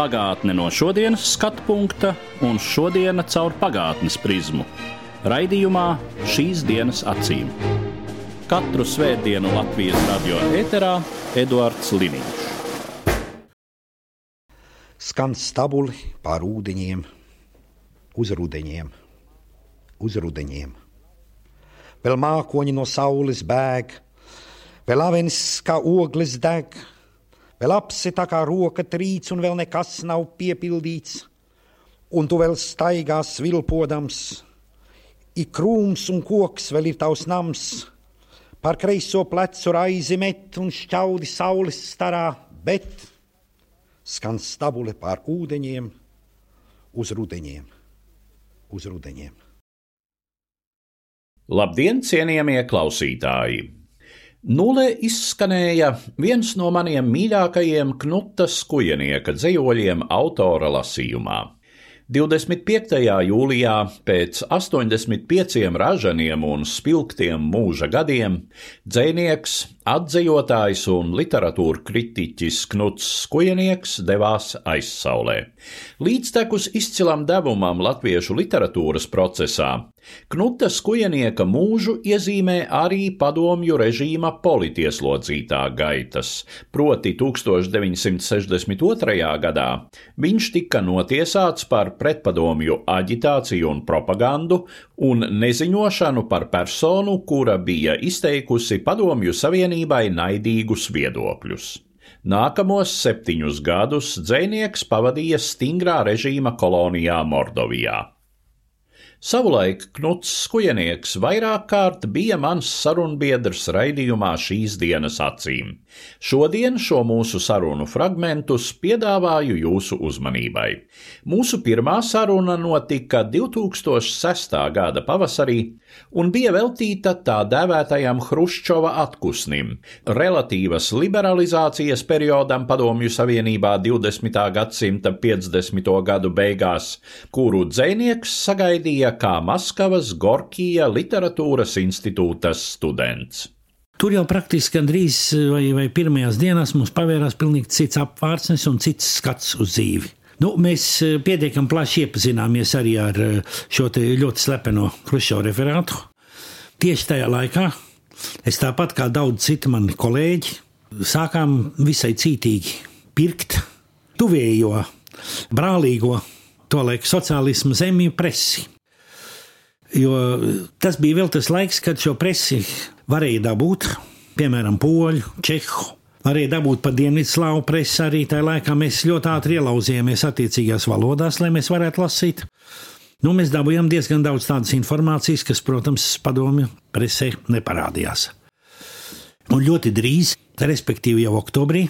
Pagātne no šodienas skatu punkta un šodienas caur pagātnes prizmu. Raidījumā šīs dienas acīm. Katru svētdienu Latvijas radio eterā Eduards Liniņš. Skan stabuli pār ūdeņiem, uz rudeņiem, uz rudeņiem. Vēl mākoņi no saules bēg, vēl avenis kā ogles deg, vēl apsi tā kā roka trīc un vēl nekas nav piepildīts, un tu vēl staigā svilpodams, ik krūms un koks vēl ir tavs nams, par kreiso plecu raizi met un šķaudi saules starā, bet skan stabule pār ūdeņiem, uz rudeņiem, uz rudeņiem. Labdien, cienījamie klausītāji! Nulē izskanēja viens no maniem mīļākajiem Knuta skujenieka dzējoļiem autora lasījumā. 25. jūlijā pēc 85 ražaniem un spilgtiem mūža gadiem dzēnieks, atzējotājs un literatūra kritiķis Knuts Skujenieks devās aizsaulē. Līdztekus izcilam devumam latviešu literatūras procesā, Knuta Skujenieka mūžu iezīmē arī padomju režīma politieslodzītā gaitas, proti 1962. gadā viņš tika notiesāts par pretpadomju aģitāciju un propagandu un neziņošanu par personu, kura bija izteikusi padomju savienībai naidīgus viedokļus. Nākamos septiņus gadus dzēnieks pavadīja stingrā režīma kolonijā Mordovijā. Savulaik Knuts Skujenieks vairāk kārt bija mans sarunbiedrs raidījumā šīs dienas acīm. Šodien šo mūsu sarunu fragmentus piedāvāju jūsu uzmanībai. Mūsu pirmā saruna notika 2006. gada pavasarī un bija veltīta tā dēvētajam Hruščova atkusnim, relatīvas liberalizācijas periodam Padomju Savienībā 20. gadsimta 50. gadu beigās, kuru dzēnieks sagaidīja kā Maskavas Gorkija literatūras institūta students. Tur jau praktiski gandrīz vai, vai pirmajās dienās mums pavērās pilnīgi cits apvārtsnes un cits skats uz dzīvi. Nu, mēs pietiekami plaši iepazināmies arī ar šo ļoti slepeno Hruščova referātu. Tieši tajā laikā es tāpat kā daudz citu mani kolēģi sākām visai cītīgi pirkt tuvējo, brālīgo, tolaik sociālismu zemju presi. Jo tas bija vēl tas laiks, kad šo presi varēja dabūt, piemēram, poļu, čehu. Varēja dabūt pa Dienvidslāvu presi arī tajā laikā. Mēs ļoti ātri ielauzījāmies attiecīgās valodās, lai mēs varētu lasīt. Nu, mēs dabūjām diezgan daudz tādas informācijas, kas, protams, padomju presē neparādījās. Un ļoti drīz, respektīvi jau oktobrī,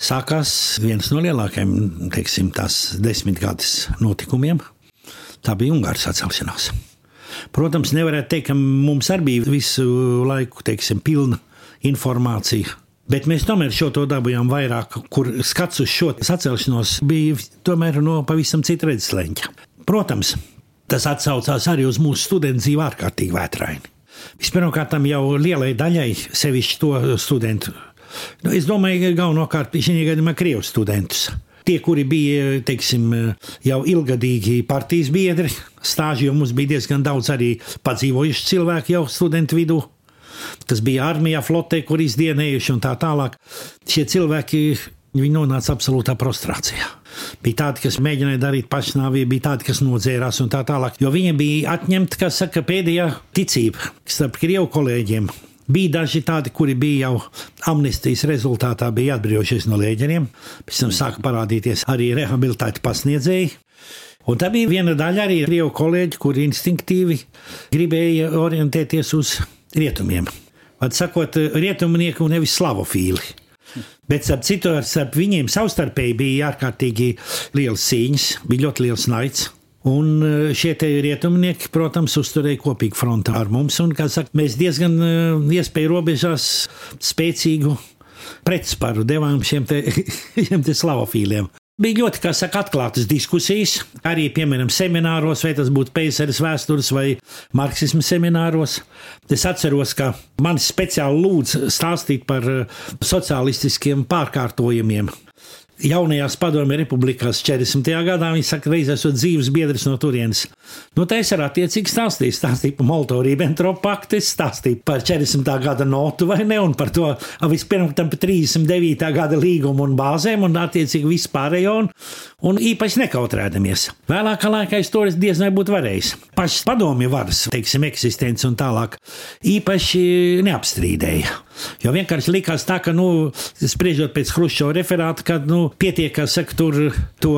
sākās viens no lielākajiem, teiksim, tās desmitgades notikumiem. Tā bija Ungāras atcelšanās. Protams, nevarētu teikt, ka mums arī bija visu laiku teiksim, pilna informācija. Bet mēs tomēr šo to dabūjām vairāk, kur skats uz šo sacelšanos bija tomēr no pavisam cita redzesleņa. Protams, tas atsaucās arī uz mūsu studentu dzīvi ārkārtīgi vētraini. Vispirmkārt, jau lielai daļai, sevišķi to studentu, nu, es domāju, ka galvenokārt šī gadījumā krievu studentus. Tie, kuri bija teiksim, jau ilgadīgi partijas biedri, stāži, jo mums bija diezgan daudz arī padzīvojuši cilvēki jau studentu vidū. Tas bija armijā, flotē, kur izdienējuši un tā tālāk. Šie cilvēki viņi nonāca absolūtā prostrācijā. Bija tādi, kas mēģināja darīt pašnāvību, bija tādi, kas nodzērās un tā tālāk. Jo viņiem bija atņemta, kā saka, pēdējā ticība starp krievu kolēģiem. Bija daži tādi, kuri bija jau amnestijas rezultātā bija atbrīvojušies no lēģeriem, pēc tam sāka parādīties arī rehabilitēti pasniedzēji. Un tā bija viena daļa arī krievu kolēģi, kuri instinktīvi gribēja orientēties uz rietumiem. Vad sakot, rietumnieku nevis slavofīli. Bet starp citu, starp viņiem savstarpēji bija ārkārtīgi liels cīņas, bija ļoti liels naids. Un eh, šie rietumnieki, protams, uzturēja kopīgu fronti ar mums. Un, saka, mēs diezgan eh, iespēju robežās spēcīgu pretsparu devām šiem, te, šiem te slavofīliem. Bija ļoti, kā saka, atklātas diskusijas, arī, piemēram, semināros, vai tas būtu Pēteras vēstures vai marksismu semināros. Es atceros, ka man speciāli lūdz stāstīt par eh, sociālistiskiem pārkārtojumiem jaunajās padomju republikās 40. gadā. Viņi saka, reiz esot dzīves biedrs no turienes. Nu, tā es arī attiecīgi stāstīju. Stāstīju par Molto-Ribbentrop paktu, stāstīju par 40. gada notu vai ne, un par to vispirms tam par 39. gada līgumu un bāzēm, un attiecīgi vispārējo, un, un īpaši nekautrēdamies. Vēlākā laikā es to diez vai būtu varējis. Pašas padomju varas, teiksim, eksistence un tālāk īpaši neapstrīdēja. Jo vienkārši likās tā, ka, nu, spriežot pēc Hruščova referāta, ka, nu, pietiek, ka saka, tur to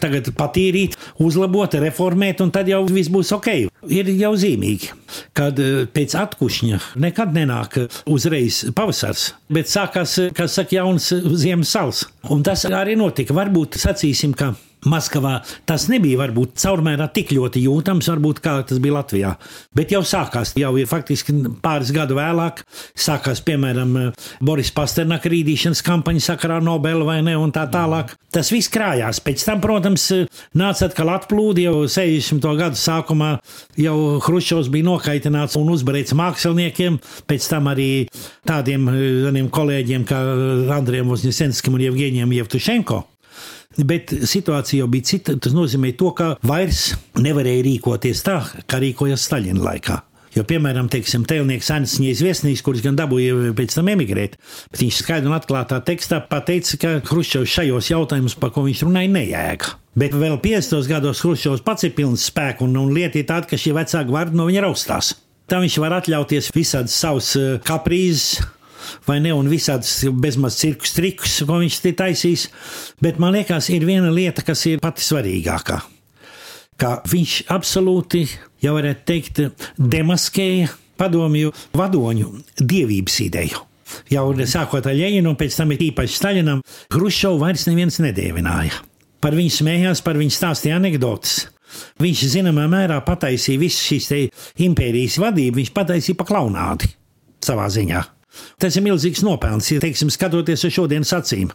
tagad patīrīt, uzlabot, reformēt, un tad jau viss būs ok. Ir jau zīmīgi, kad eh, pēc atkušņa nekad nenāk uzreiz pavasars, bet sākās, kas saka, jauns ziemas sals. Un tas arī notika. Varbūt sacīsim, ka Maskavā tas nebija varbūt caurmērā tik ļoti jūtams, varbūt kā tas bija Latvijā. Bet jau sākās, jau ir faktiski pāris gadu vēlāk, sākās piemēram Boris Pasternaka rīdīšanas kampaņa sakarā Nobela vai ne, un tā tālāk. Tas viss krājās. Pēc tam, protams, nāca atkal atplūdi jau 60. gadu sākumā, jau Hruščovs bija nokaitināts un uzvarēts māksliniekiem, pēc tam arī tādiem, tādiem kolēģiem kā Andriem Vosņesenskim un Jevgeņiem Jevtušenko. Bet situācija jau bija cita. Tas nozīmē, to, ka vairs nevarēja rīkoties tā, kā rīkojās Staļina laikā. Jo, piemēram, teiksim, tēlnieks Anisņīs Viesnīs, kurš gan dabūja pēc tam emigrēt, bet viņš skaidri un atklātā tekstā pateica, ka Hruščovs šajos jautājumos, par ko viņš runāja, nejēga. Bet vēl 50. gados Hruščovs pats ir pilns spēku un, un lieta ir tāda, ka šie vecāki var no viņa raustās. Tā viņš var atļauties visādas savas eh, kaprīzes, vai ne, un visādas bezmaz cirkus trikus, ko viņš ir taisījis. Bet man liekas, ir viena lieta, kas ir pati svarīgākā. Ka viņš absolūti, jau varētu teikt, demaskēja padomju vadoņu dievības ideju. Jau sākot ar Leņķinu, un pēc tam ir īpaši Staļinam, Hruščovu vairs neviens nedēvināja. Par viņu smējās, par viņu stāstīja anekdotas. Viņš zināmā mērā pataisīja visu šīs impērijas vadību, viņš pataisīja pa klaunādi savā ziņā. Tas ir milzīgs nopelns, ja teiksim, skatoties uz šodienas acīm.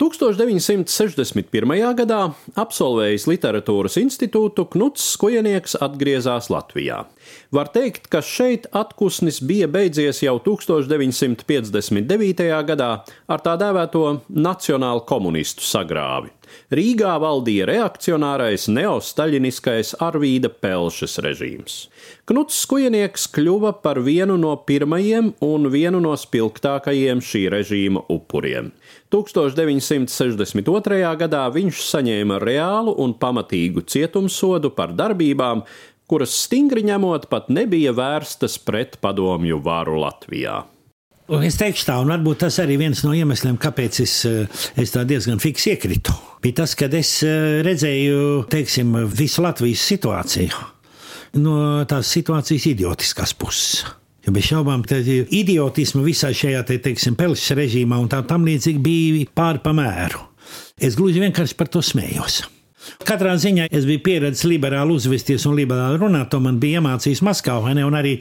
1961. gadā absolvējis literatūras institūtu Knuts Skujenieks atgriezās Latvijā. Var teikt, ka šeit atpūsnis bija beidzies jau 1959. gadā ar tā dēvēto nacionālu komunistu sagrāvi. Rīgā valdīja reakcionārais neostaļiniskais Arvīda Pelšas režīms. Knuts Skujenieks kļuva par vienu no pirmajiem un vienu no spilgtākajiem šī režīma upuriem. 1962. gadā viņš saņēma reālu un pamatīgu cietumsodu par darbībām, kuras stingri ņemot pat nebija vērstas pret padomju varu Latvijā. Es teikšu tā, un varbūt tas arī viens no iemesliem, kāpēc es, eh, es tā diezgan fiks iekritu. Bija tas, kad es eh, redzēju, teiksim, visu Latvijas situāciju no tās situācijas idiotiskās puses. Jo bez šaubām, ka idiotismu visā šajā, te, teiksim, Pelšas režīmā un tā tam līdzīgi bija pāri pa mēru. Es gluži vienkārši par to smējos. Katrā ziņā es biju pieredzējis liberāli uzvesties un liberāli runāt, to man bija iemācījis Maskavā, ne, un arī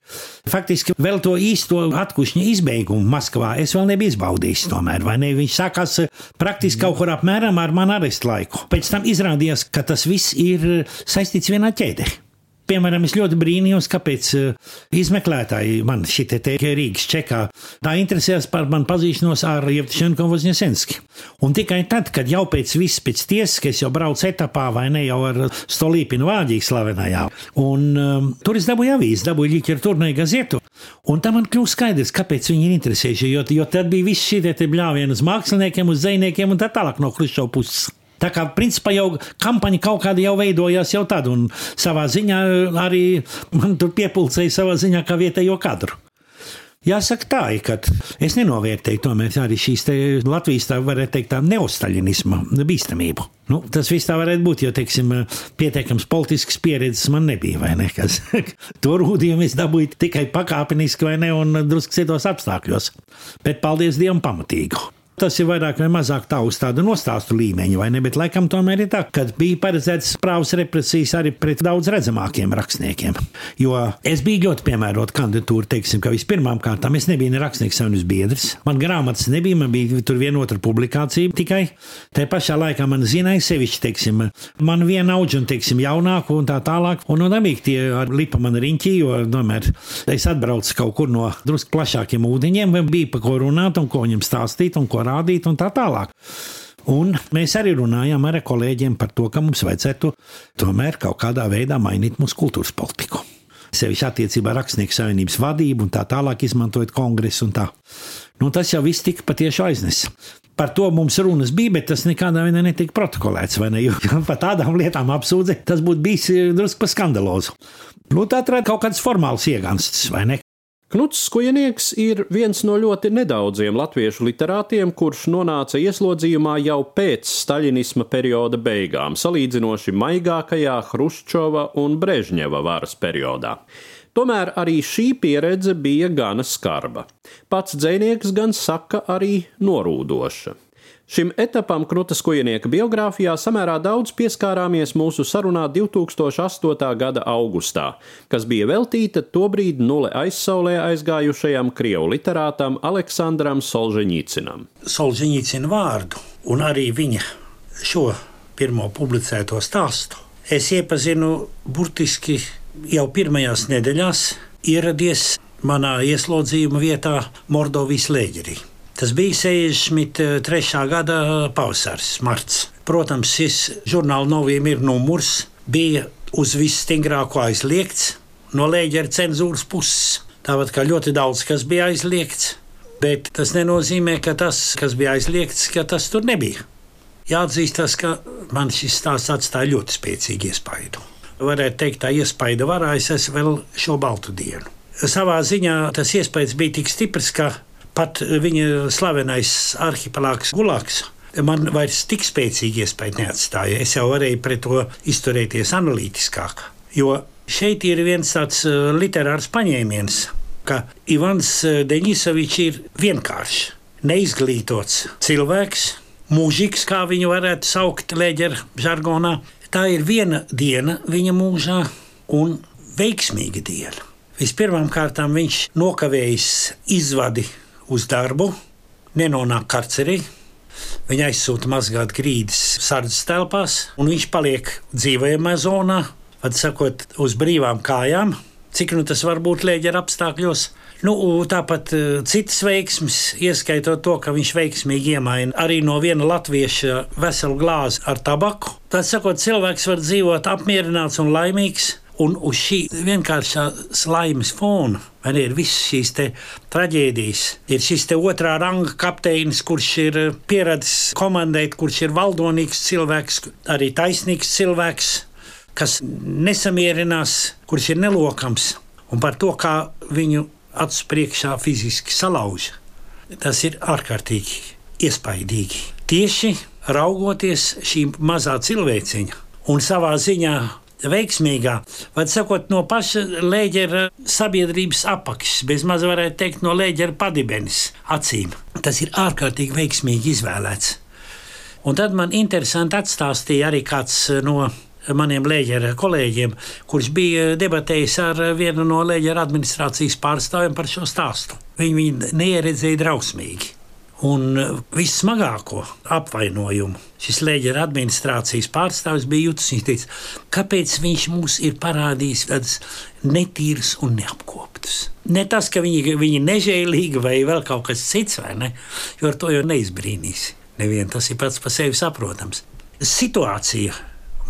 faktiski vēl to īsto atkušņa izbeigumu Maskavā es vēl nebiju izbaudījis tomēr, vai ne? Viņš sākās praktiski kaut kur apmēram ar manu arestu laiku. Pēc tam izrādījās, ka tas viss ir saistīts vienā ķēdē. Piemēram, es ļoti brīnījos, kāpēc uh, izmeklētāji man šī te, Rīgas čekā tā interesējas par manu pazīšanos ar Jevtušenko Vozņesenski. Un tikai tad, kad jau pēc viss pēc tiesas, ka es jau braucu etapā vai ne jau ar Stolīpinu vāģīgi slavenajā, un um, tur es dabūju avīzi, dabūju ģiķeru turnē gazetu. Un tam man kļūst skaidrs, kāpēc viņi ir interesējuši, jo, jo tad bija visi šie te bļāvieni uz māksliniekiem, uz zvejniekiem un tā tālāk no Hruščova puses. Tā kā principā jau kampaņa kaut kāda jau veidojās jau tad, un savā ziņā arī man tur piepulcēja savā ziņā kā vietējo kadru. Jāsaka tā, ka es nenovērtēju tomēr arī šīs Latvijas, tā varētu teikt, tā neostaļinisma bīstamību. Nu, tas viss tā varētu būt, jo, teiksim, pietiekams politisks pieredzes man nebija, vai ne? Kas, to rūdījumu es dabūju tikai pakāpeniski, vai ne, un drusku citos apstākļos. Bet paldies Dievam pamatīgu. Tas ir vairāk vai mazāk tā uz tādu nostāstu līmeņa, vai ne? Bet laikam tomēr ir tā, ka bija paredzēts prāvas represijas arī pret daudz redzamākiem rakstniekiem. Jo es biju ļoti piemērota kandidatūra, teiksim, ka vispirmām kārtām es nebiju ne rakstnieks savienības biedrs. Man grāmatas nebija, man bija tur viena otra publikācija tikai. Tā pašā laikā man zināja sevišķi, teiksim, man viena auģa un, teiksim, jaunāku un tā tālāk. Un no dabīgi tie ar lipa man riņķī, jo, domār, es atbraucu kaut kur no drusku plašākiem ūdeņiem, bija pa ko runāt un ko viņam stāstīt un ko rādīt un tā tālāk. Un mēs arī runājām ar kolēģiem par to, ka mums vajadzētu tomēr kaut kādā veidā mainīt mūsu kultūras politiku. Sevišķi attiecībā rakstnieku savienības vadību un tā tālāk izmantojot kongresu un tā. Nu, tas jau viss tika patiešām aiznesis. Par to mums runas bija, bet tas nekādā veidā netika protokolēts. Ne? Jo par tādām lietām apsūdzēt, tas būtu bijis drusku pa skandalozu. Nu, tā ir kaut kāds formāls iegansts, vai ne? Knuts Skujnieks ir viens no ļoti nedaudziem latviešu literātiem, kurš nonāca ieslodzījumā jau pēc staļinisma perioda beigām, salīdzinoši maigākajā Hruščova un Brežņeva varas periodā. Tomēr arī šī pieredze bija gana skarba. Pats dzinieks gan saka, arī norūdoša. Šim etapam Krutas Kujinieka biogrāfijā samērā daudz pieskārāmies mūsu sarunā 2008. gada augustā, kas bija veltīta tobrīd nulle aizsaulē aizgājušajam krievu literātam Aleksandram Solženīcinam. Solženīcina vārdu un arī viņa šo pirmo publicēto stāstu es iepazinu burtiski jau pirmajās nedēļās, ieradies manā ieslodzījuma vietā Mordovijas lēģerī. Tas bija 63. gada pavasaris, marts. Protams, šis žurnāla novīm ir numurs, bija uz visstingrāko aizliegts no lēģera cenzūras puses. Tāpat kā ļoti daudz kas bija aizliegts, bet tas nenozīmē, ka tas, kas bija aizliegts, ka tas tur nebija. Jāatzīstas, ka man šis stāsts atstāja ļoti spēcīgu iespaidu. Varētu teikt, tā iespaida varā es esmu vēl šo baltu dienu. Savā ziņā tas iespējas bija tik stiprs, ka pat viņa slavenais arhipelāgs Gulāks. Man vairs tik spēcīgi iespēja neatstāja. Es jau varēju pret to izturēties analītiskāk. Jo šeit ir viens tāds uh, literārs paņēmiens, ka Ivans uh, Deņisovičs ir vienkāršs, neizglītots cilvēks, mūžīgs, kā viņu varētu saukt leģera žargonā. Tā ir viena diena viņa mūžā un veiksmīga diena. Vispirmkārt, viņš nokavējis izvadi uz darbu, nenonāk karcerī. Viņa aizsūta mazgāt grīdas sardzes telpās, un viņš paliek dzīvojamā zonā, vad sakot, uz brīvām kājām. Cik nu tas var būt lēģera apstākļos? Nu, tāpat uh, citas veiksmes, ieskaitot to, ka viņš veiksmīgi iemaina arī no viena latvieša veselu glāzi ar tabaku. Tad, sakot, cilvēks var dzīvot apmierināts un laimīgs, Un uz šī vienkāršā laimes fona man ir visas šīs traģēdijas. Ir šis otrā ranga kapteinis, kurš ir eh, pieradis komandēt, kurš ir valdonīgs cilvēks, arī taisnīgs cilvēks, kas nesamierinās, kurš ir nelokams un par to, kā viņu acu priekšā fiziski salauž. Tas ir ārkārtīgi iespaidīgi. Tieši raugoties šī mazā cilvēciņa un savā ziņā veiksmīgā, vai sakot, no paša lēģera sabiedrības apakšas, bez maz varētu teikt, no lēģera padibenes acīm. Tas ir ārkārtīgi veiksmīgi izvēlēts. Un tad man interesanti atstāstīja arī kāds no maniem lēģera kolēģiem, kurš bija debatējis ar vienu no lēģera administrācijas pārstāvjiem par šo stāstu. Viņi viņu neieredzēja drausmīgi. Un vissmagāko apvainojumu šis leģera administrācijas pārstāvis bija jutis. Viņš teica, kāpēc viņš mums ir parādījis tādas netīras un neapkoptas. Ne tas, ka viņi, viņi nežēlīgi vai vēl kaut kas cits, vai ne? Jo ar to jau neizbrīnīs. Nevien tas ir pats par sevi saprotams. Situācija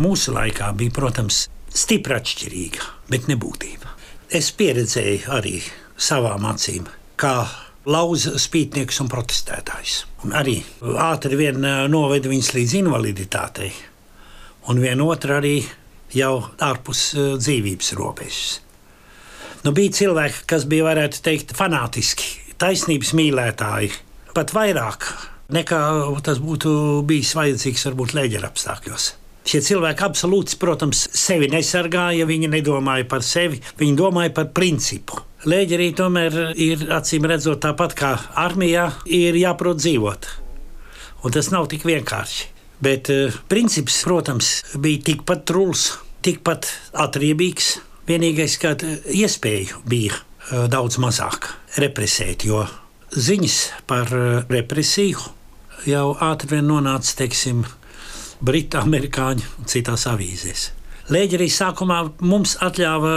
mūsu laikā bija, protams, stipri atšķirīga, bet nebūtība. Es pieredzēju arī savām acīm, kā lauza spītnieks un protestētājs. Arī ātri vien noveda viņus līdz invaliditātei, un vienotru arī jau ārpus dzīvības robežas. Nu, bija cilvēki, kas bija, varētu teikt, fanātiski, taisnības mīlētāji, pat vairāk nekā tas būtu bijis vajadzīgs varbūt leģera apstākļos. Šie cilvēki absolūti, protams, sevi nesargāja, viņi nedomāja par sevi, viņi domāja par principu. Lēģerī tomēr ir acīm redzot tāpat kā armijā, ir jāprot dzīvot. un tas nav tik vienkārši. Bet uh, princips, protams, bija tikpat truls, tikpat atriebīgs. Vienīgais, ka iespēju bija uh, daudz mazāk represēt, jo ziņas par uh, represiju jau ātri vien nonāca, teiksim, Britu, amerikāņu un citās avīzēs. Lēģi arī sākumā mums atļāva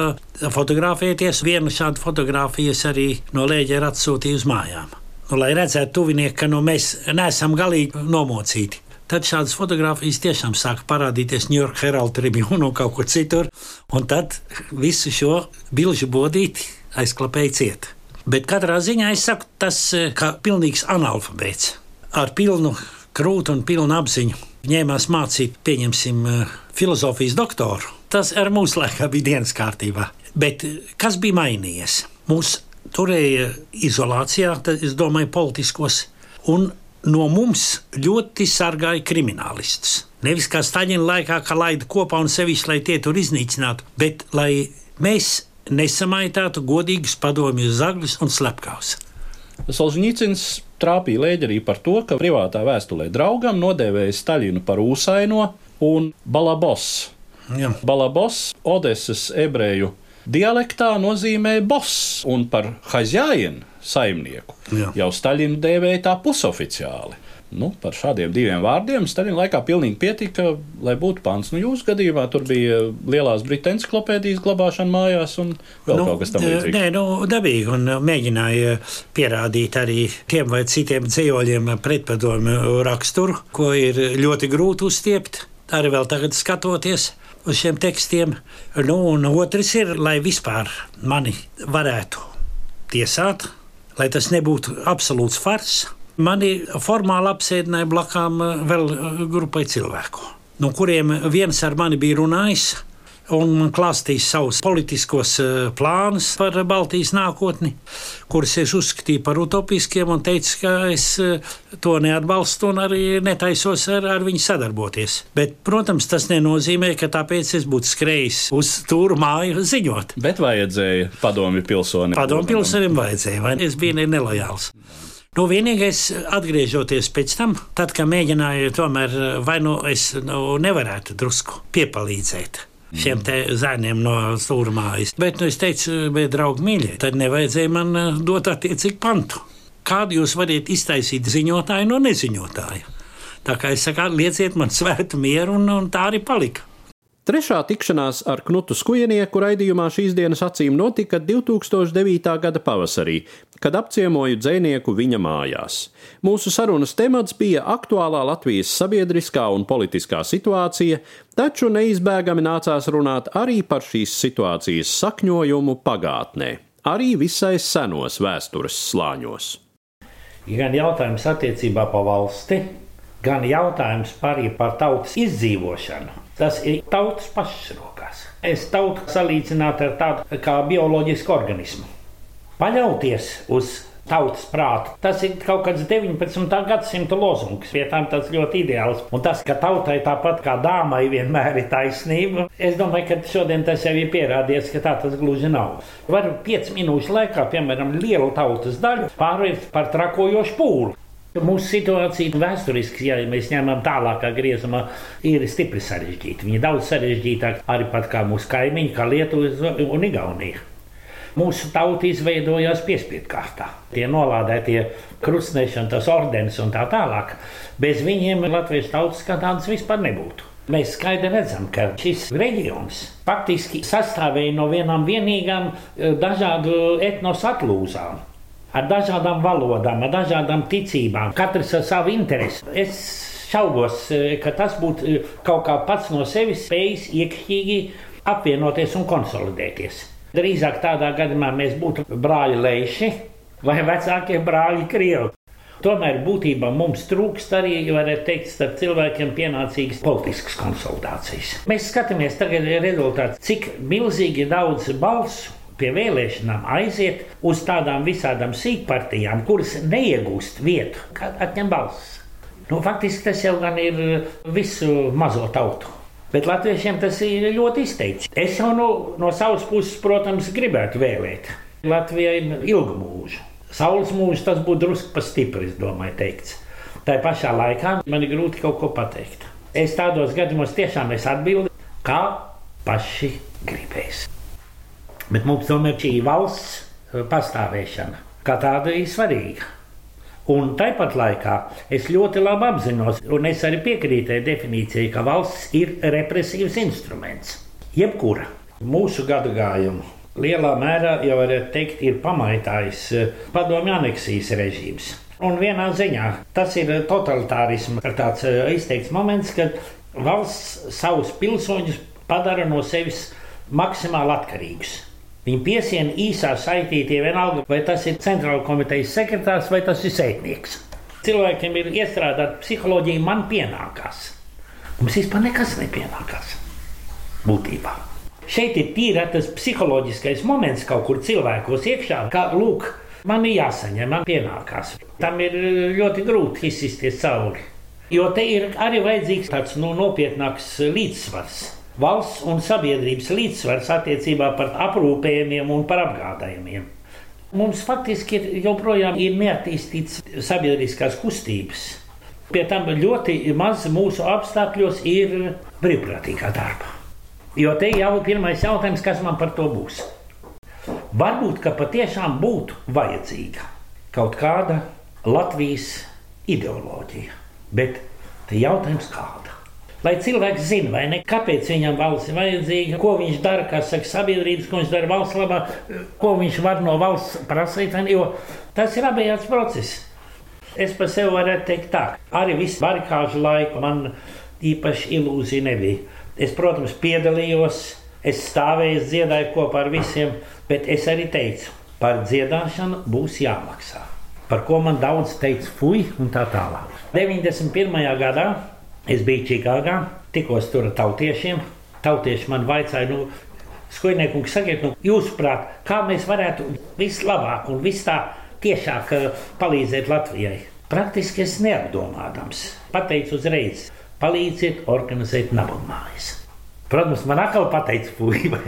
fotografēties. Vienu šādu fotografiju arī no Lēģa ir atsūtīja uz mājām. Nu, lai redzētu, tuvinieki, ka nu, mēs neesam galīgi nomocīti. Tad šādas fotogrāfijas tiešām sāka parādīties New York Herald Tribune un kaut kur citur. Un tad visu šo bilžu bodīti aizklapēja ciet. Bet katrā ziņā es saku, tas ir pilnīgs analfabēts ar pilnu krūtu un pilnu apziņu ņēmās mācīt, pieņemsim, eh, filozofijas doktoru. Tas ar mūsu laikā bija dienas kārtībā. Bet eh, kas bija mainījies? Mūs turēja izolācijā, tad es domāju, politiskos, un no mums ļoti sargāja kriminālistus. Nevis kā Staļina laikā, ka laida kopā un sevišķi, lai tie tur iznīcinātu, bet lai mēs nesamaitātu godīgus padomju zagļus un slepkavus. Solžņicins trāpīja lēģerī par to, ka privātā vēstulē draugam nodēvēja Staļinu par ūsaino un balabos. Jā. Balabos Odesas ebreju dialektā nozīmē boss un par hazjājienu saimnieku. Jā. Jau Staļinu dēvēja tā pusoficiāli. Nu, par šādiem diviem vārdiem Staļina laikā pilnīgi pietika, lai būtu pants. Nu, jūsu gadījumā tur bija lielās britu encyklopēdijas glabāšana mājās un vēl nu, kaut kas tamlīdzīgs. Nē, nu, dabīgi, un mēģināja pierādīt arī tiem vai citiem dzīvoļiem pretpadomu raksturu, ko ir ļoti grūti uzstiept, arī vēl tagad skatoties uz šiem tekstiem. Nu, un otrs ir, lai vispār mani varētu tiesāt, lai tas nebūtu absolūts fars Mani formāli apsēdināja blakām eh, vēl eh, grupai cilvēku, no kuriem viens ar mani bija runājis. Un man klāstīs savus politiskos eh, plānus par Baltijas nākotni, kurus es uzskatīju par utopiskiem, un teicu, ka es to neatbalstu un arī netaisos ar, ar viņu sadarboties. Bet, protams, tas nenozīmē, ka tāpēc es būtu skrējis uz tūru māju ziņot. Bet vajadzēja padomju pilsonim. Padomju pilsonim vajadzēja, vai es biju nelojāls. Nu, vienīgais, atgriežoties pēc tam, tad, kad mēģināju, tomēr vai nu es nu, nevarētu drusku piepalīdzēt. Šiem zēniem no stūrmājas. Bet nu, es teicu, bet, draugi, mīļie, tad nevajadzēja man eh, dot attiecīgu pantu. Kādu jūs varat iztaisīt ziņotāju no neziņotāja? Tā kā es saku, lieciet man svētu mieru, un, un tā arī palika. Trešā tikšanās ar Knutu Skujenieku raidījumā šīs dienas acīm notika 2009. gada pavasarī, kad apciemoju dzinieku viņa mājās. Mūsu sarunas temats bija aktuālā Latvijas sabiedriskā un politiskā situācija, taču neizbēgami nācās runāt arī par šīs situācijas sakņojumu pagātnē, arī visai senos vēstures slāņos. Gan jautājums attiecībā par valsti, gan jautājums arī par tautas izdzīvošanu Tas ir tautas pašas rokās. Es tautu salīdzinātu ar tādu kā bioloģisku organismu. Paļauties uz tautas prātu. Tas ir kaut kāds 19. gadsimta lozungs. Pie tam tas ļoti ideāls. Un tas, ka tautai tāpat kā dāmai vienmēr ir taisnība, es domāju, ka šodien tas jau ir pierādījies, ka tā tas gluži nav. Var 5 minūšu laikā, piemēram, lielu tautas daļu pārvērst par trakojošu pūli. Mūsu situācija vēsturiski, ja mēs ņemam tālākā griezumā, ir stipri sarežģīta. Viņa daudz sarežģītāka arī pat kā mūsu kaimiņi, kā Lietuva un Igaunija. Mūsu tauta izveidojās piespiedu kārtā. Tie nolādētie krustnešana, tas ordenis un tā tālāk. Bez viņiem Latvijas tautas kā tādas vispār nebūtu. Mēs skaidri redzam, ka šis reģions faktiski sastāvēja no vienām vienīgām eh, dažādu etnosu atlūzām ar dažādām valodām, ar dažādām ticībām, katrs ar savu interesi. Es šaubos, e, ka tas būtu e, kaut kā pats no sevis spējis iekšķīgi apvienoties un konsolidēties. Drīzāk tādā gadījumā mēs būtu brāļi Leiši vai vecākie brāļi Krievi. Tomēr būtībā mums trūkst arī, varētu teikt, starp cilvēkiem pienācīgas politiskas konsultācijas. Mēs skatāmies tagad rezultātu, cik milzīgi daudz balsu pie vēlēšanām aiziet uz tādām visādām sīkpartijām, kuras neiegūst vietu, kad atņem balsis. Nu, faktiski tas jau gan ir visu mazo tautu. Bet latviešiem tas ir ļoti izteikts. Es jau no, no savas puses, protams, gribētu vēlēt Latvijai ilgu mūžu. Saules mūžs tas būtu drusku pa stipri, es domāju, teikts. Tā pašā laikā man ir grūti kaut ko pateikt. Es tādos gadījumos tiešām es atbildu, kā paši gribēs. Bet mums tomēr šī valsts pastāvēšana kā tāda ir svarīga. Un tāpat laikā es ļoti labi apzinos, un es arī piekrītu definīcijai, ka valsts ir represīvs instruments. Jebkura mūsu gadu gājumu lielā mērā jau varētu teikt, ir pamaitājis padomju aneksijas režīms. Un vienā ziņā tas ir totalitārisms, tāds eh, izteikts moments, kad valsts savus pilsoņus padara no sevis maksimāli atkarīgus. Viņi piesien īsā saitītie vienalga, vai tas ir centrāla komitejas sekretārs vai tas ir sētnieks. Cilvēkiem ir iestrādāta psiholoģija, man pienākās. Mums vispār nekas nepienākās. Būtībā. Šeit ir tīra tas psiholoģiskais moments kaut kur cilvēkos iekšā, kā lūk, Man ir jāsaņem, man pienākās. Tam ir ļoti grūti izsisties cauri. Jo te ir arī vajadzīgs tāds nu, nopietnāks līdzsvars. Valsts un sabiedrības līdzsvars attiecībā par aprūpējumiem un par apgādājumiem. Mums faktiski ir, joprojām ir neattīstīts sabiedriskās kustības. Pie tam ļoti maz mūsu apstākļos ir brīvprātīgā darba. Jo te jau ir pirmais jautājums, kas man par to būs. Varbūt, ka patiešām būtu vajadzīga kaut kāda Latvijas ideoloģija, bet jautājums kāda? Lai cilvēks zina, vai ne, kāpēc viņam valsts ir vajadzīga, ko viņš dara, kā saka, sabiedrības, ko viņš dara valsts labā, ko viņš var no valsts prasīt, jo tas ir abējāds process. Es par sevi varētu teikt tā, arī visu barikāžu laiku man īpaši ilūzija nebija. Es, protams, piedalījos, es stāvēju, dziedāju kopā ar visiem, Bet es arī teicu, par dziedāšanu būs jāmaksā. Par ko man daudz teica, fuj, un tā tālāk. 91. gadā es biju Čikāgā, tikos tur ar tautiešiem. Tautieši man vaicāja, nu, Skojniekungs, sakiet, nu, jūsuprāt, kā mēs varētu vislabāk un vis tā tiešāk eh, palīdzēt Latvijai? Praktiski es neapdomādams pateicu uzreiz, palīdziet organizēt nabagmājas. Protams, man atkal pateica, puika,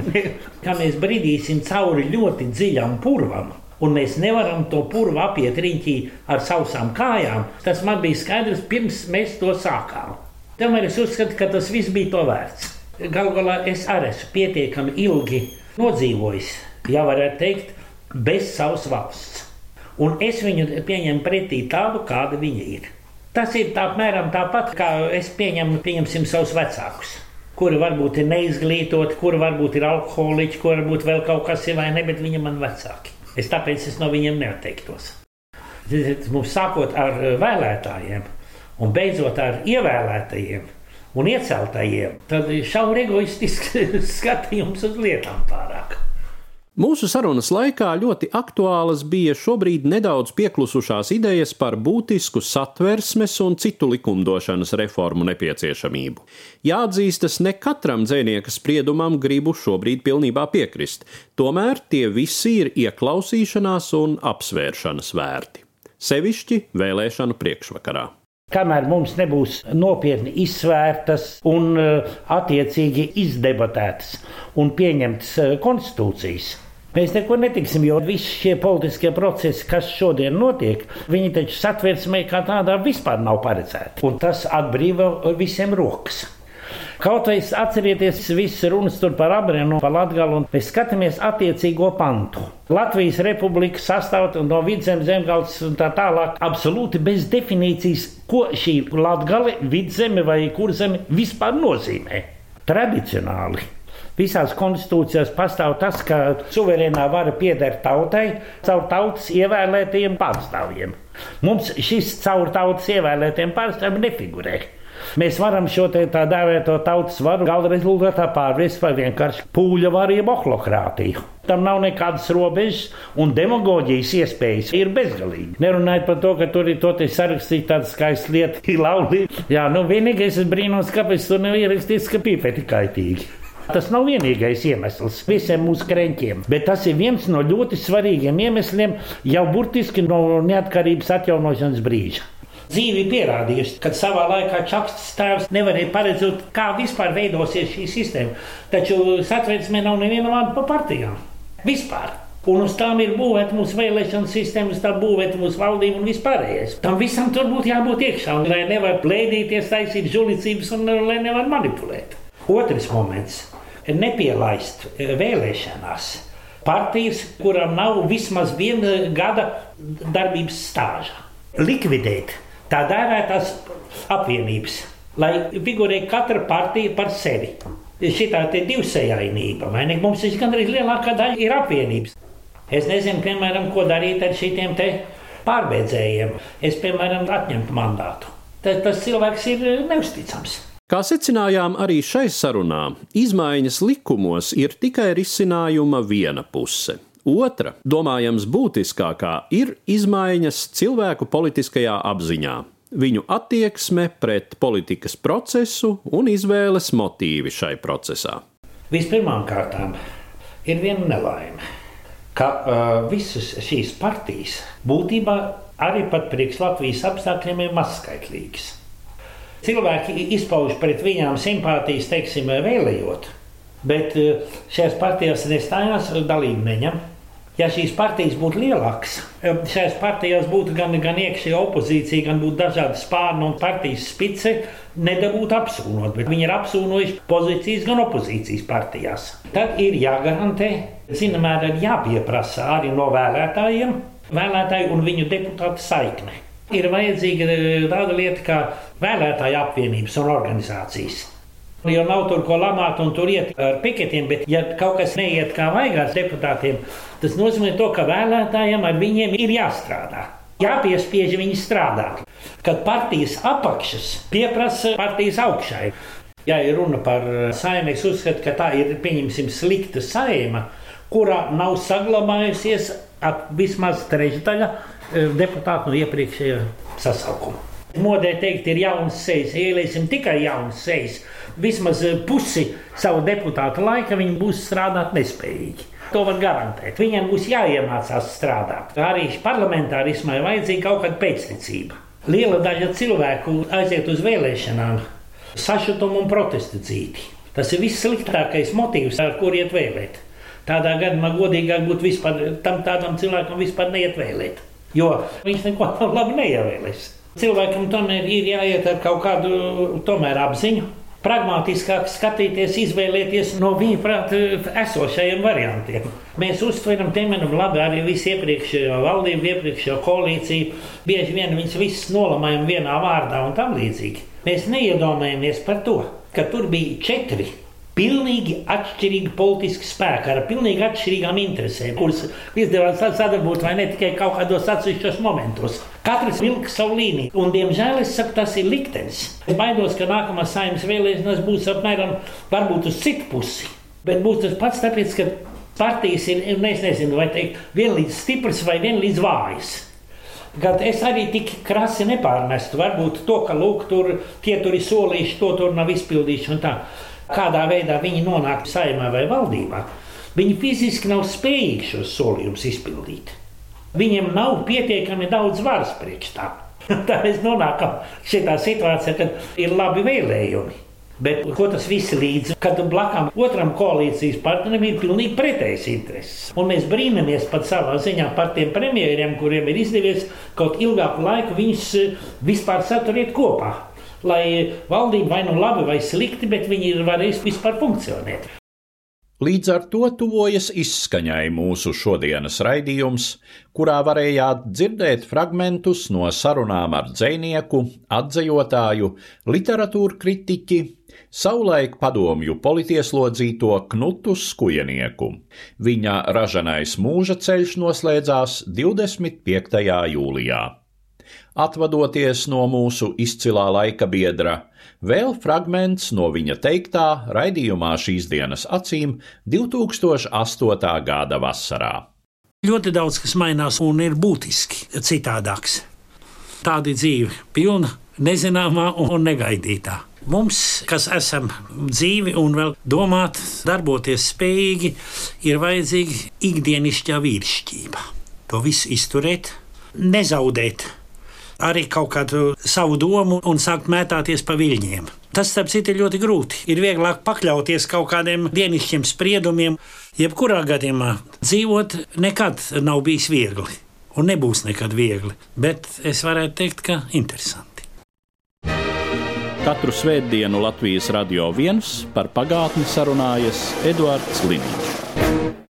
ka mēs bridīsim cauri ļoti dziļam purvam. Un mēs nevaram to purvu apiet riņķī ar sausām kājām. Tas man bija skaidrs, pirms mēs to sākām. Tomēr es uzskatu, ka tas viss bija to vērts. Galu galā es arī esmu pietiekami ilgi nodzīvojis, ja varētu teikt, bez savas valsts. Un es viņu pieņemu pretī tādu, kāda viņa ir. Tas ir tā, apmēram tāpat, kā es pieņemu, pieņemsim savus vecākus kuri varbūt ir neizglītoti, kuri varbūt ir alkoholiķi, kuri varbūt vēl kaut kas ir vai ne, bet viņi man vecāki. Es tāpēc es no viņiem neatteiktos. Mums sākot ar eh, vēlētājiem un beidzot ar ievēlētajiem un ieceltajiem, tad šauri egoistisks skatījums uz lietām pārāk. Mūsu sarunas laikā ļoti aktuālas bija šobrīd nedaudz pieklusušās idejas par būtisku satversmes un citu likumdošanas reformu nepieciešamību. Jāatzīstas, ne katram dzēnieka spriedumam gribu šobrīd pilnībā piekrist, tomēr tie visi ir ieklausīšanās un apsvēršanas vērti. Sevišķi vēlēšanu priekšvakarā. Kamēr mums nebūs nopietni izsvērtas un eh, attiecīgi izdebatētas un pieņemtas eh, konstitūcijas, Mēs neko netiksim, jo visi šie politiskie procesi, kas šodien notiek, viņi taču satversmē kā tādā vispār nav paredzēti. Un tas atbrīvo visiem rokas. Kaut vai atcerieties visas runas par Abrēnu, par Latgalu, un mēs skatāmies attiecīgo pantu. Latvijas republika sastāv no vidzemes, zemgals un tā tālāk, absolūti bez definīcijas, ko šī latgale, vidzeme vai kurzeme vispār nozīmē. Tradicionāli Visās konstitūcijās pastāv tas, ka suverēnā vara pieder tautai caur tautas ievēlētajiem pārstāvjiem. Mums šis caur tautas ievēlētajiem pārstāvjiem nefigurē. Mēs varam šo tā dēvēto tautas varu gala rezultātā pārvērst par vienkārši pūļa jeb ohlokrātiju. Tam nav nekādas robežas, un demagoģijas iespējas ir bezgalīgi. Nerunājot par to, ka tur ir toties sarakstīta tāda skaista lieta, kā laulība. Jā, nu vienīgais es brīnos, kāpēc tur nav ierakstīts, ka pīpēti kaitīgi. Tas nav vienīgais iemesls visiem mūsu krēķiem, bet tas ir viens no ļoti svarīgiem iemesliem jau burtiski no neatkarības atjaunošanas brīža. Dzīve pierādījusi, ka savā laikā Čakstas tēvs nevarēja paredzēt, kā vispār veidosies šī sistēma. Taču satversmē nav neviena vārda par partijām. Vispār. Un uz tām ir būvēta mūsu vēlēšana sistēma, tā būvēta mūsu valdība un vispārējais. Tam visam tur būtu jābūt iekšā, un lai nevar plēdīties, taisīt žulicības un lai nevar manipulēt. Otrs moments ir nepielaist eh, vēlēšanās partijas, kurām nav vismaz viena gada darbības stāža. Likvidēt tā dēvētās apvienības, lai figurē katra partija par sevi. Šī tā ir divsējainība, vai ne? Mums ir gandrīz lielākā daļa ir apvienības. Es nezinu, piemēram, ko darīt ar šiem pārbēdzējiem. Es, piemēram, atņemtu mandātu. Tas, tas cilvēks ir neusticams. Kā secinājām arī šai sarunā, izmaiņas likumos ir tikai risinājuma viena puse. Otra, domājams, būtiskākā ir izmaiņas cilvēku politiskajā apziņā, viņu attieksme pret politikas procesu un izvēles motīvi šai procesā. Vispirmkārt, ir viena nelaime ka uh, visas šīs partijas būtībā arī pat priekš Latvijas apstākļiem ir mazskaitlīgas. Cilvēki izpauž pret viņām simpātijas, teiksim, vēlējot, bet uh, šajās partijās nestājās dalību neņem. Ja šīs partijas būtu lielākas, šajās partijās būtu gan, gan iekšējā opozīcija, gan būtu dažādi spārni un partijas spice, nedabūtu apsūnot, bet viņi ir apsūnojuši pozīcijas gan opozīcijas partijās. Tad ir jāgarantē, zināmā mērā jāpieprasa arī no vēlētājiem, vēlētāju un viņu deputātu saikne. Ir vajadzīga eh, tāda lieta kā vēlētāju apvienības un organizācijas. Jo nav tur ko lamāt un tur iet ar piketiem, bet ja kaut kas neiet kā vajagās deputātiem, tas nozīmē to, ka vēlētājiem ar viņiem ir jāstrādā. Jāpiespiež viņi strādāt. Kad partijas apakšas pieprasa partijas augšai. Ja ir runa par saimē, es uzskatu, ka tā ir pieņemsim slikta saima, kurā nav saglabājusies vismaz trešdaļa e, deputātu no iepriekšējā sasaukuma. Modē teikt, ir jauns sejas, ieliesim tikai jauns sejas vismaz eh, pusi savu deputātu laika viņi būs strādāt nespējīgi. To var garantēt. Viņiem būs jāiemācās strādāt. Arī parlamentārismai vajadzīga kaut kāda pēcticība. Liela daļa cilvēku aiziet uz vēlēšanām, sašutumu un protestu dzīvi. Tas ir viss sliktākais motīvs, ar kur iet vēlēt. Tādā gadījumā godīgāk būtu vispār tam tādam cilvēkam vispār neiet vēlēt. Jo viņš neko labi neievēlēs. Cilvēkam tomēr ir jāiet ar kaut kādu tomēr apziņu pragmatiskāk skatīties, izvēlēties no viņa prāta esošajiem variantiem. Mēs uztveram temenam labi arī visu iepriekšējo valdību, iepriekšējo koalīciju. Bieži vien viņas visas nolamājam vienā vārdā un tam līdzīgi. Mēs neiedomājamies par to, ka tur bija četri pilnīgi atšķirīgi politiski spēki ar pilnīgi atšķirīgām interesēm, kuras izdevās sadarbot vai ne tikai kaut kādos atsevišķos momentos. Katrs vilka savu līniju, un, diemžēl, es saku, tas ir liktenis. Es baidos, ka nākamā saimnes vēlēšanas būs apmēram varbūt uz citu pusi, bet būs tas pats tāpēc, ka partijas ir, es nezinu, vai teikt, vienlīdz stipras vai vienlīdz vājas. Kad es arī tik krasi nepārmestu, varbūt to, ka lūk, tur tie tur ir solījuši, to tur nav izpildījuši kādā veidā viņi nonāk saimā vai valdībā, viņi fiziski nav spējīgi šos solījumus izpildīt. Viņiem nav pietiekami daudz varas priekš tā. Tā mēs nonākam šajā situācijā, kad ir labi vēlējumi. Bet ko tas viss līdz, kad blakām otram koalīcijas partnerim ir pilnīgi pretējs intereses. Un mēs brīnamies pat savā ziņā par tiem premjeriem, kuriem ir izdevies kaut ilgāku laiku viņus eh, vispār saturēt kopā lai valdība vai nu labi vai slikti, bet viņi ir varējuši vispār funkcionēt. Līdz ar to tuvojas izskaņai mūsu šodienas raidījums, kurā varējāt dzirdēt fragmentus no sarunām ar dzinieku, atzījotāju, literatūru kritiķi, savulaik padomju politieslodzīto Knutu Skujenieku. Viņa ražanais mūža ceļš noslēdzās 25. jūlijā. Atvadoties no mūsu izcilā laika biedra, vēl fragments no viņa teiktā raidījumā šīs dienas acīm 2008. gada vasarā. Ļoti daudz kas mainās un ir būtiski citādāks. Tāda dzīve, pilna nezināmā un negaidītā. Mums, kas esam dzīvi un vēl domāt, darboties spējīgi, ir vajadzīga ikdienišķā vīrišķība. To visu izturēt, nezaudēt arī kaut kādu savu domu un sākt mētāties pa viļņiem. Tas, starp citu, ir ļoti grūti. Ir vieglāk pakļauties kaut kādiem dienišķiem spriedumiem. Jebkurā gadījumā dzīvot nekad nav bijis viegli, un nebūs nekad viegli. Bet es varētu teikt, ka interesanti. Katru svētdienu Latvijas radio viens par pagātni sarunājas Eduards Līniju.